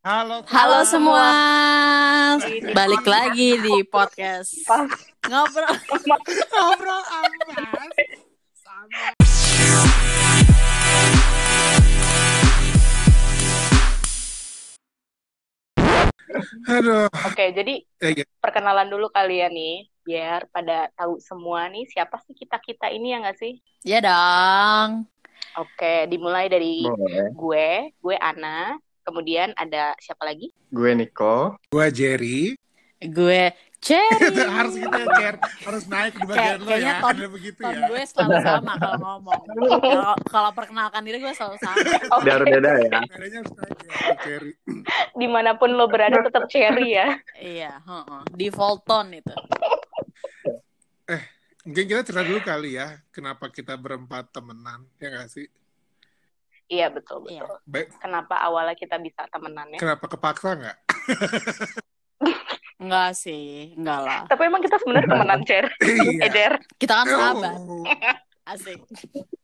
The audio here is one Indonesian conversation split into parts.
Halo, Halo semua, balik lagi di podcast ngobrol. ngobrol apa? Sama. Aduh, Oke, jadi ya, ya. perkenalan dulu kalian nih, biar pada tahu semua nih siapa sih kita-kita ini ya nggak sih? Ya dong. Oke, dimulai dari Boleh. gue, gue Ana, kemudian ada siapa lagi? Gue Niko. Gua Jerry. Gue Cherry. harus gitu ya, Cer. Harus naik di bagian Kayak- lo kayaknya ya. ton- begitu Ton ya. gue selalu sama kalau ngomong. Kalau kalau perkenalkan diri gue selalu sama. Oke, Biar beda ya. Adanya harus naik ya, Cherry. di mana pun lo berada tetap cherry ya. Iya, heeh. default tone itu. Mungkin kita cerita dulu kali ya, kenapa kita berempat temenan, ya nggak sih? Iya betul Iya. betul. Baik, Kenapa awalnya kita bisa temenan ya? kenapa kepaksa nggak? Enggak sih, enggak lah. Tapi emang kita sebenarnya temenan cer, Iya. Eder. Kita kan sahabat, Oh. asik.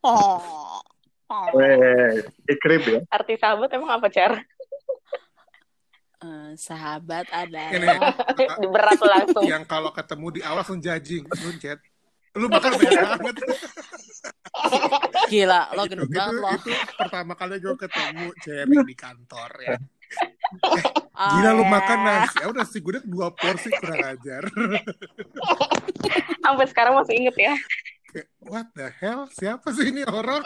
Oh. oh. Weh, ikrip ya. Arti sahabat emang apa cer? Eh, sahabat adalah Ini Di berat langsung. yang kalau ketemu di awal langsung judging, chat. Lu makan banyak banget. gila, lo gendut itu, banget lo. itu pertama kali gue ketemu Cherry di kantor ya. Ah, Gila lu makan nasi. Ya udah sih gue dua porsi kurang ajar. Sampai sekarang masih inget ya. What the hell? Siapa sih ini orang?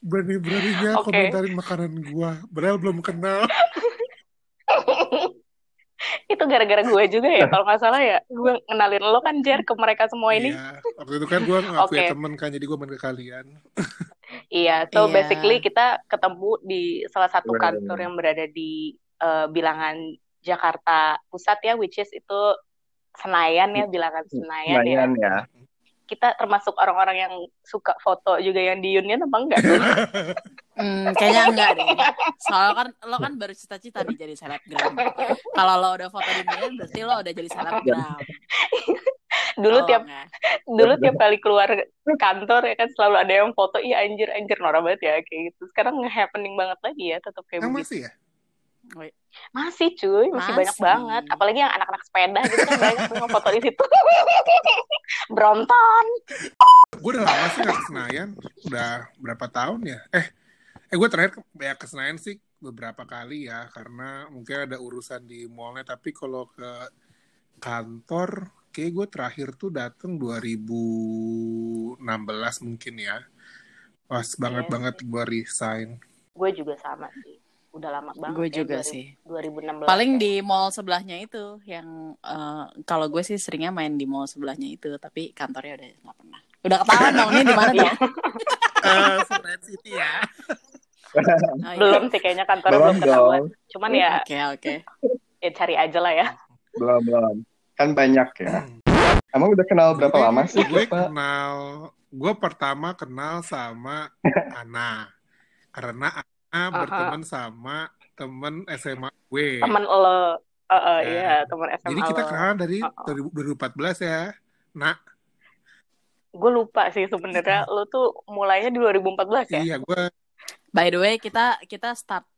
Berani-beraninya Oke. komentarin makanan gua. Padahal belum kenal. Itu gara-gara gue juga ya, kalau nggak salah ya. Gue kenalin lo kan Jer ke mereka semua ini. Iya. Waktu itu kan gua nggak punya Oke. temen kan, jadi gua main ke kalian. Iya, so Iya. basically kita ketemu di salah satu Benar, kantor yang berada di eh, bilangan Jakarta Pusat ya, which is itu Senayan ya, bilangan Senayan ya. Lumayan ya. Kita termasuk orang-orang yang suka foto juga yang di Union apa enggak? Hmm, kayaknya enggak deh. Soalnya kan lo kan baru cita-cita nih jadi selebgram. Kalau lo udah foto di Milan berarti lo udah jadi selebgram. dulu Oh, tiap enggak. dulu tiap kali keluar kantor ya kan selalu ada yang foto, iya anjir anjir norak banget ya kayak gitu. Sekarang nge-happening banget lagi ya, tetap kayak Emang begitu. masih ya? Masih cuy, masih, banyak Masih. banget. Apalagi yang anak-anak sepeda gitu kan banyak tuh yang foto di situ. Bronton. Gue udah lama sih nggak ke Senayan. Udah berapa tahun ya? Eh, eh gue terakhir ke, ya ke Senayan sih beberapa kali ya. Karena mungkin ada urusan di mallnya. Tapi kalau ke kantor, kayak gue terakhir tuh dateng 2016 mungkin ya. Pas banget Iya banget gue resign. Gue juga sama sih. Udah lama banget. Gue ya, juga 2000 sih. 2016. Paling ya. di mall sebelahnya itu yang eh, kalau gue sih seringnya main di mall sebelahnya itu, tapi kantornya udah nggak pernah. Udah ketahuan dong ini di mana tuh? Eh, Senayan City ya. Oh, iya. belum sih kayaknya kantornya Belum belum ketahuan. dong. Cuman ya, Oke oke. ya cari aja lah ya. Belum, belum. Kan banyak ya. Emang udah kenal berapa lama sih, Gue Pak? kenal, gue pertama kenal sama Ana. Karena Ana berteman sama temen SMA gue. Temen lo. Eh, eh, Ya. iya, temen SMA Jadi kita lo. kenalan dari Uh-uh. 2014 ya. Nah, Gue lupa sih sebenarnya lo tuh mulainya di 2014 ya. iya gue By the way kita kita start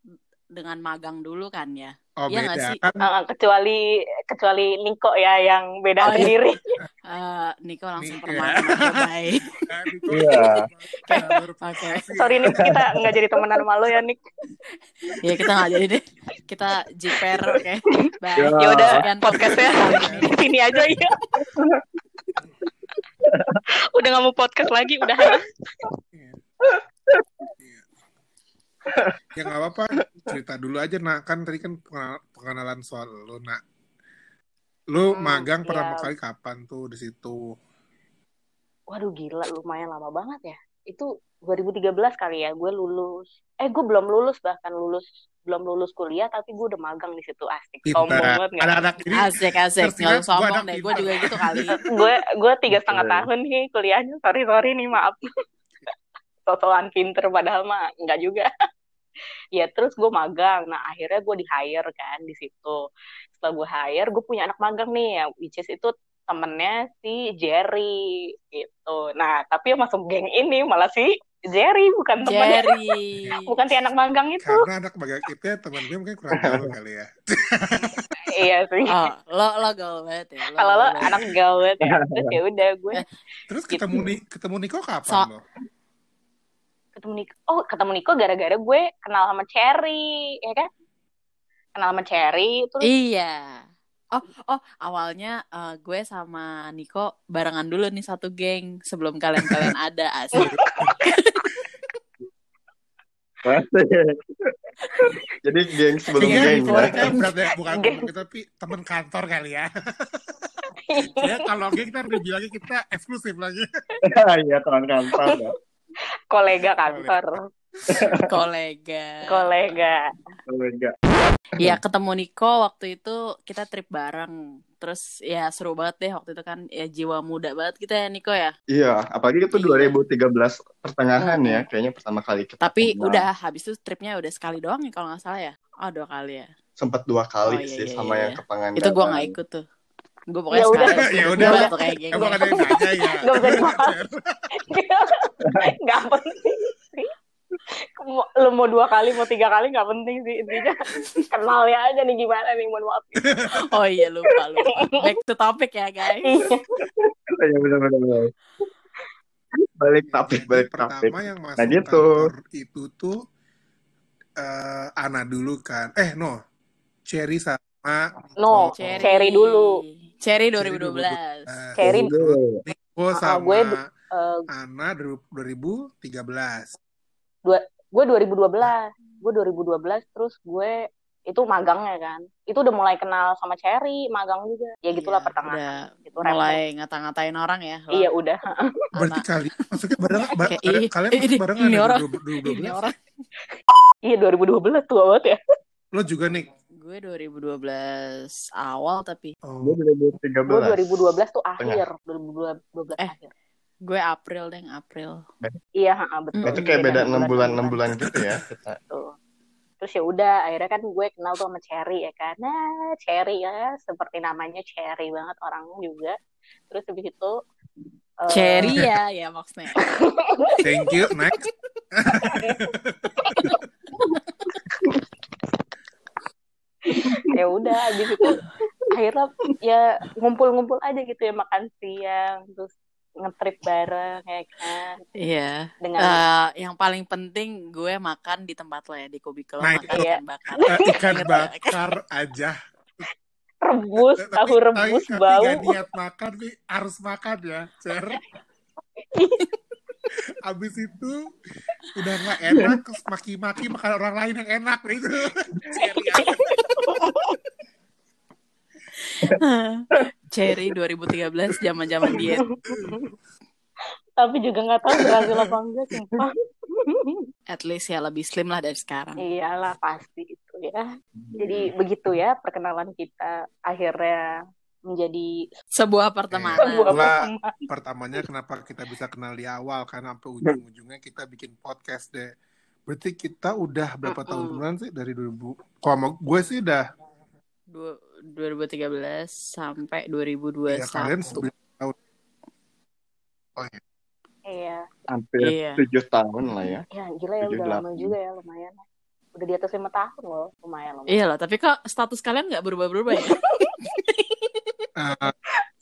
dengan magang dulu kan ya. oh Iya nggak beda sih? kan. Eh, kecuali kecuali Niko ya yang beda Oh, iya. sendiri. Eh, Niko langsung Nih, permanen aja baik. Itu Iya. Oke. Sorry Nik, kita nggak jadi temenan sama lo ya Nik. Ya kita nggak jadi deh. Kita jiper oke. Bye. Ya. Ya udah podcastnya di sini aja ya. udah nggak mau podcast lagi, udah. Ya nggak apa-apa, cerita dulu aja nak kan tadi kan pengenal- pengenalan soal lu nak. Lu Hmm, magang iya. pertama kali kapan tuh di situ? Waduh gila, lumayan lama banget ya. Itu 2013 kali ya, gue lulus. Eh, gue belum lulus bahkan lulus belum lulus kuliah, tapi gue udah magang di situ asik. Sombong Pintar. banget nggak? Ada anak ini Asik asik. Nggak usah sombong deh. Gue juga gitu kali. gue gue tiga setengah tahun nih kuliahnya sorry sorry nih maaf sosokan pinter padahal mah enggak juga ya terus gue magang nah akhirnya gue di hire kan di situ setelah gue hire gue punya anak magang nih ya which is itu temennya si Jerry gitu nah tapi yang masuk geng ini malah si Jerry bukan temannya. Jerry. Bukan si anak magang itu. Karena anak bagian kita teman gue mungkin kurang gaul kali ya. iya sih. Oh, lo lo gaul banget ya. Kalau lo gaul banget. anak gaul banget ya. Terus ya udah gue Terus ketemu Ni ketemu Niko kapan So- lo? Ketemu Niko. Oh, ketemu Niko gara-gara gue kenal sama Cherry, ya kan? Kenal sama Cherry terus Iya. Oh, oh, awalnya eh, gue sama Niko barengan dulu nih satu geng sebelum kalian-kalian ada asik. Jadi geng sebelum geng ya. mereka berat ya, bukan Geng. kita, tapi teman kantor kali ya. ya kalau geng kita lebih lagi kita eksklusif lagi. Iya teman kantor. Ya. kolega kantor. Kolega. Kolega. Kolega. Iya, ketemu Niko waktu itu kita trip bareng. Terus ya seru banget deh waktu itu kan ya jiwa muda banget kita ya Niko ya. Iya, apalagi itu Iya. 2013 pertengahan Hmm. ya, kayaknya pertama kali kita. Tapi kenal. udah habis itu tripnya udah sekali doang ya kalau nggak salah ya. Oh dua kali ya. sempet dua kali Oh, iya, sih iya, sama iya. yang ke Pangandaran. Itu gue nggak ikut tuh. Gue pokoknya Ya udah. Ya udah. tuh kayak geng. Emang ada yang nanya ya. Gak bisa dibahas. Gak penting sih. Mau- Lu mau dua kali, mau tiga kali gak penting sih. Intinya kenal ya aja nih gimana nih, mohon maaf. Oh iya lupa lupa. Back to topic ya guys. Iya benar-benar. Balik topik, balik topik. pertama yang masuk Nah, gitu. itu tuh eh Ana dulu kan. Eh no, Cherry sama No, Cherry. Cherry dulu. Cherry Cherry 2012. Eh, Cherry Ah, sama gue du- eh, Ana 2013. gue 2012 gue 2012 terus gue itu magangnya kan itu udah mulai kenal sama Cherry magang juga ya gitulah Iya, pertengahan gitu Udah mulai ngata-ngatain orang ya. lo. iya udah Berarti kali maksudnya bareng ba- Kayak, bareng- kalian ini- masuk barengan ini orang. 2012? Ini orang. iya 2012 tua banget ya Lo juga nih. Gue 2012 awal tapi Oh. Gue 2013. gue 2012 tuh akhir 2012 Eh. akhir gue April deh April. iya ha, betul. Itu kayak beda enam 6 bulan 6 bulan gitu ya kita. Tuh. terus ya udah akhirnya kan gue kenal tuh sama Cherry ya kan nah Cherry ya seperti namanya Cherry banget orangnya juga terus habis itu eh, Cherry ya ya maksudnya. Thank you. Next. ya udah habis itu akhirnya ya ngumpul-ngumpul aja gitu ya makan siang terus ngetrip bareng ya kan Iya. dengan Eh, yang paling penting gue makan di tempat lo ya di Kubikolo Nah, makan iya. ikan bakar. Eh, ikan bakar aja. rebus Tapi- tahu rebus tapi, bau Tapi gak niat makan nih, harus makan ya, Cer. Abis itu udah nggak enak, terus maki-maki makan orang lain yang enak gitu. Cherry aja. Cherry 2013 zaman-zaman diet. tapi juga nggak tahu berhasil apa enggak sumpah At least ya lebih slim lah dari sekarang. iyalah pasti itu ya jadi begitu ya perkenalan kita akhirnya menjadi Sebuah sebuah pertemanan. Itulah pertemuan pertamanya kenapa kita bisa kenal di awal kan sampai ujung-ujungnya kita bikin podcast deh. Berarti kita udah berapa Mm-mm. tahun duluan sih dari 2000? Kalau mau gue sih udah Du- 2013 sampai ya kalian 2021. 9 tahun. iya Hampir Iya. 7 tahun lah ya. ya gila ya Tujuh, udah lama delapan. juga ya lumayan udah di atas lima tahun loh lumayan lumayan Iya lah, tapi kok status kalian nggak berubah-berubah ya? Eh,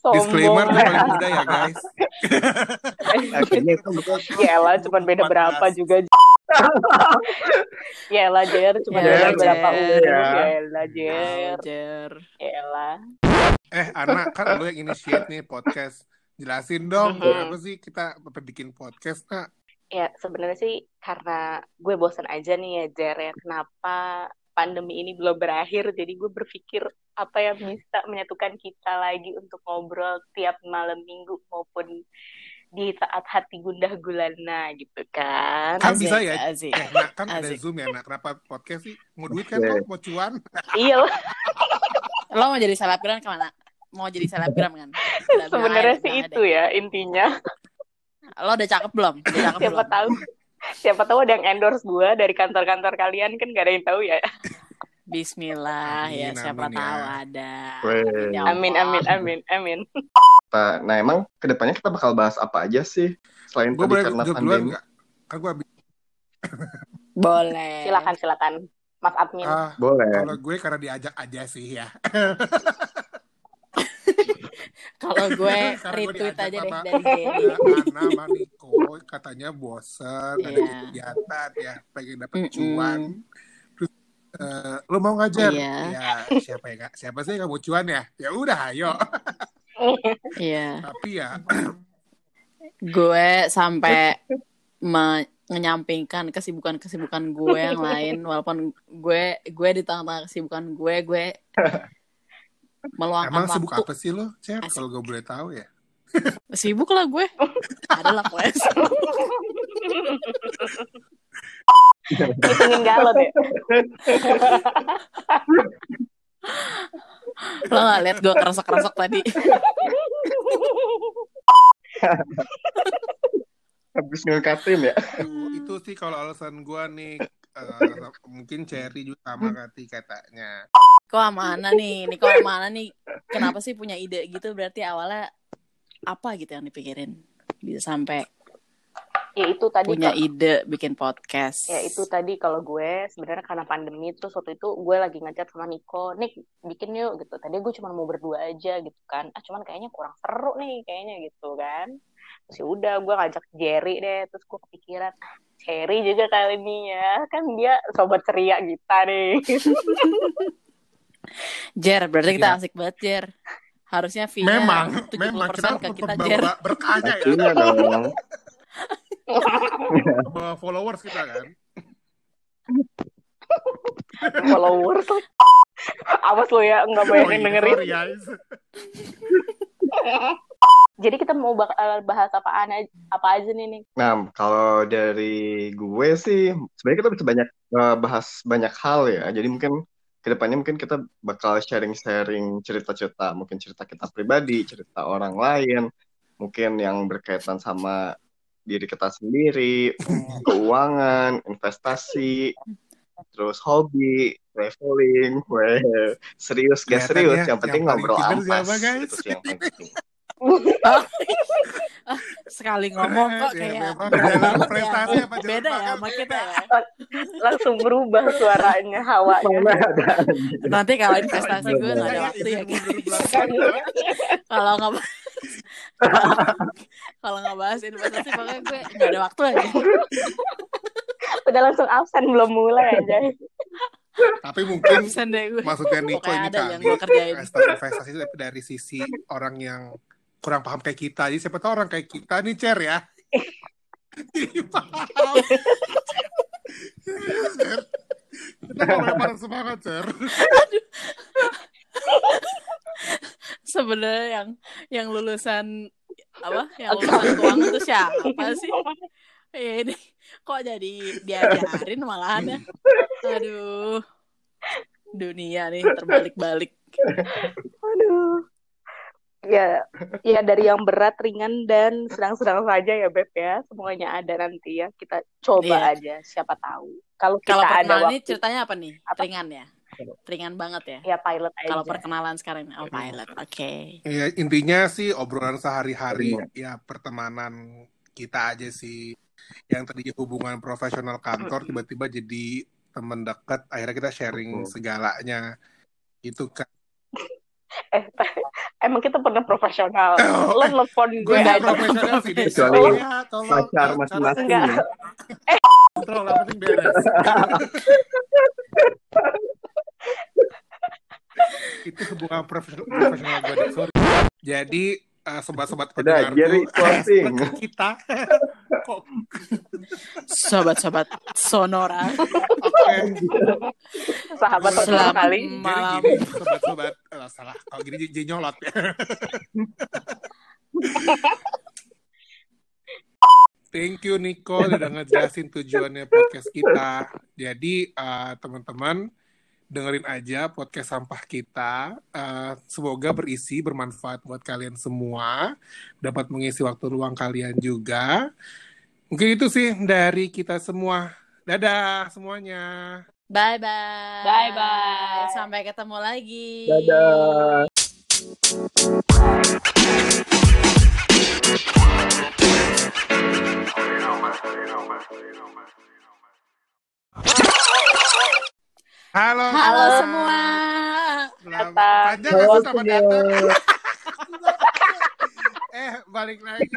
Sombong disclaimer gue ya. paling muda ya guys. Akhirnya itu betul. Ya lah, cuman beda berapa 14. juga. ya lah, Jer, cuma Ya, beda Jer. berapa umur. Ya. Ya lah, Jer. Ajar. Ya lah. Eh, Ana, kan lo yang initiate nih podcast. Jelasin dong, Mhm. kenapa sih kita bikin podcast, Nak? Ya, sebenarnya sih karena gue bosan aja nih ya, Jer. Ya. Kenapa pandemi ini belum berakhir, jadi gue berpikir apa yang bisa menyatukan kita lagi untuk ngobrol tiap malam minggu maupun di saat hati gundah gulana gitu kan. Kan Asik, bisa ya? asik. Eh, nah, kan ada. Zoom ya, Nak. Kenapa podcast sih? Mau duit kan lo? Mau cuan? iya lah, Lo mau jadi selebgram ke mana? Mau jadi selebgram kan? Sebenarnya sih itu ya intinya. Lo udah cakep belum? Udah cakep siapa belum? tahu siapa tahu ada yang endorse gue dari kantor-kantor kalian kan gak ada yang tahu ya Bismillah ya, Amin, siapa amin ya. tahu ada. Weh. Ya amin amin amin amin Nah, nah, emang ke depannya kita bakal bahas apa aja sih? Selain Gue tadi boleh karena pandemi. kan gue habis Boleh. Silakan silakan Mas Admin. ah Boleh. kalau gue karena diajak aja sih ya Kalau gue Karena retweet aja deh sama- dari Jerry. Ya, Ana sama Niko katanya bosen ada Iya. kegiatan ya pengen dapet Mm-mm. cuan Eh, lu mau ngajar? Iya. ya siapa ya Kak? siapa sih yang mau cuan ya? Ya udah ayo. Iya. tapi ya Gue sampai menyampingkan kesibukan-kesibukan gue yang lain walaupun gue gue di tengah-tengah kesibukan gue gue meluangkan emang sibuk waktu. apa sih lo Cer kalau gue boleh tahu ya. Sibuk lah gue. Adalah quest Ngitungin galon ya. lo gak liat gue keresek-keresek tadi. Habis ngangkatin ya. Itu sih kalau alasan gue nih eh, mungkin Cherry juga sama Kati katanya. Kok mana nih? Nih kok mana nih? Kenapa sih punya ide gitu? Berarti awalnya apa gitu yang dipikirin? Bisa sampai Ya itu tadi punya Kak. ide bikin podcast Ya itu tadi kalau gue sebenarnya karena pandemi terus waktu itu gue lagi ngechat sama Niko, Nik bikin yuk gitu. Tadi gue cuma mau berdua aja gitu kan. Ah cuman kayaknya kurang seru nih kayaknya gitu kan. Terus ya udah gue ngajak Jerry deh. Terus gue kepikiran ah, Jerry juga kali ini ya. Kan dia sobat ceria kita nih. Jer berarti kita Iya. asik banget Jer harusnya fee memang 70% memang kita ke kita Jer berkahnya ya Iya dong. Bawa followers kita kan Followers. Awas lo ya nggak banyak yang dengerin. Jadi kita mau bakal bahas apaan aja, apa aja nih nih. Nah, kalau dari gue sih, sebenarnya kita bisa banyak eh, bahas banyak hal ya. Jadi mungkin ke depannya mungkin kita bakal sharing-sharing cerita-cerita, mungkin cerita kita pribadi, cerita orang lain, mungkin yang berkaitan sama diri kita sendiri, keuangan, investasi, terus hobi, traveling, weh, serius gak serius, Kelihatannya yang penting yang ngobrol ampas, siapa, itu sih yang paling penting. sekali ngomong kok Ya, kayak ya. prestasi apa jalan beda ya sama kita ya. Langsung berubah suaranya, hawanya. Nanti kalau investasi gue gak ada waktu ya kalau nggak kalau nggak bahas investasi pokoknya gue nggak ada waktu aja Udah langsung absen belum mulai aja. Tapi mungkin absen deh gue maksudnya Niko Pokoknya ini kali kerjain. investasi investasi itu tapi dari sisi orang yang kurang paham kayak kita. Jadi siapa tahu orang kayak kita nih Cer ya. Jadi paham. Kita mau semangat Cer. sebenarnya yang yang lulusan apa yang lulusan keuangan itu siapa sih ya ini kok jadi diajarin malahan ya aduh dunia nih terbalik-balik Aduh. Ya, ya dari yang berat, ringan dan sedang-sedang saja ya Beb ya. Semuanya ada nanti ya. Kita coba Iya. aja, siapa tahu. Kalau kita kalau ada perkenalan ini waktu, ceritanya apa nih Apa? ringan ya ringan banget ya ya pilot aja. kalau perkenalan sekarang oh pilot oke Ya, intinya sih obrolan sehari-hari ya pertemanan kita aja sih yang tadinya hubungan profesional kantor tiba-tiba jadi teman dekat akhirnya kita sharing Betul. segalanya itu kan Eh, emang kita pernah profesional. Oh, Lo eh, nelfon gue gue nggak aja. profesional sih. Kecuali Tolong ya, tolong pacar masing-masing Enggak. ya. kontrol yang penting beres itu hubungan profesional profesional gue sorry jadi eh, sobat-sobat pendengar closing. kita kok sobat-sobat sonora Sahabat Selamat kali. Jadi malam gini, sobat-sobat, eh, salah. Kalau gini jadi nyolot ya. Thank you Nico udah ngejelasin tujuannya podcast kita. Jadi eh, teman-teman dengerin aja podcast sampah kita. Eh, semoga berisi, bermanfaat buat kalian semua. Dapat mengisi waktu luang kalian juga. Mungkin itu sih dari kita semua. Dadah semuanya. bye bye Bye bye. sampai ketemu lagi Dadah. Halo. Halo semua. Selamat Datang. panjang sih selamat datang. eh balik lagi.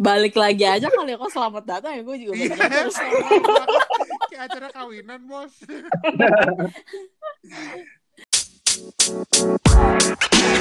Balik lagi aja kali ya, kok selamat datang ya gue juga Iya. Kayak acara kawinan bos.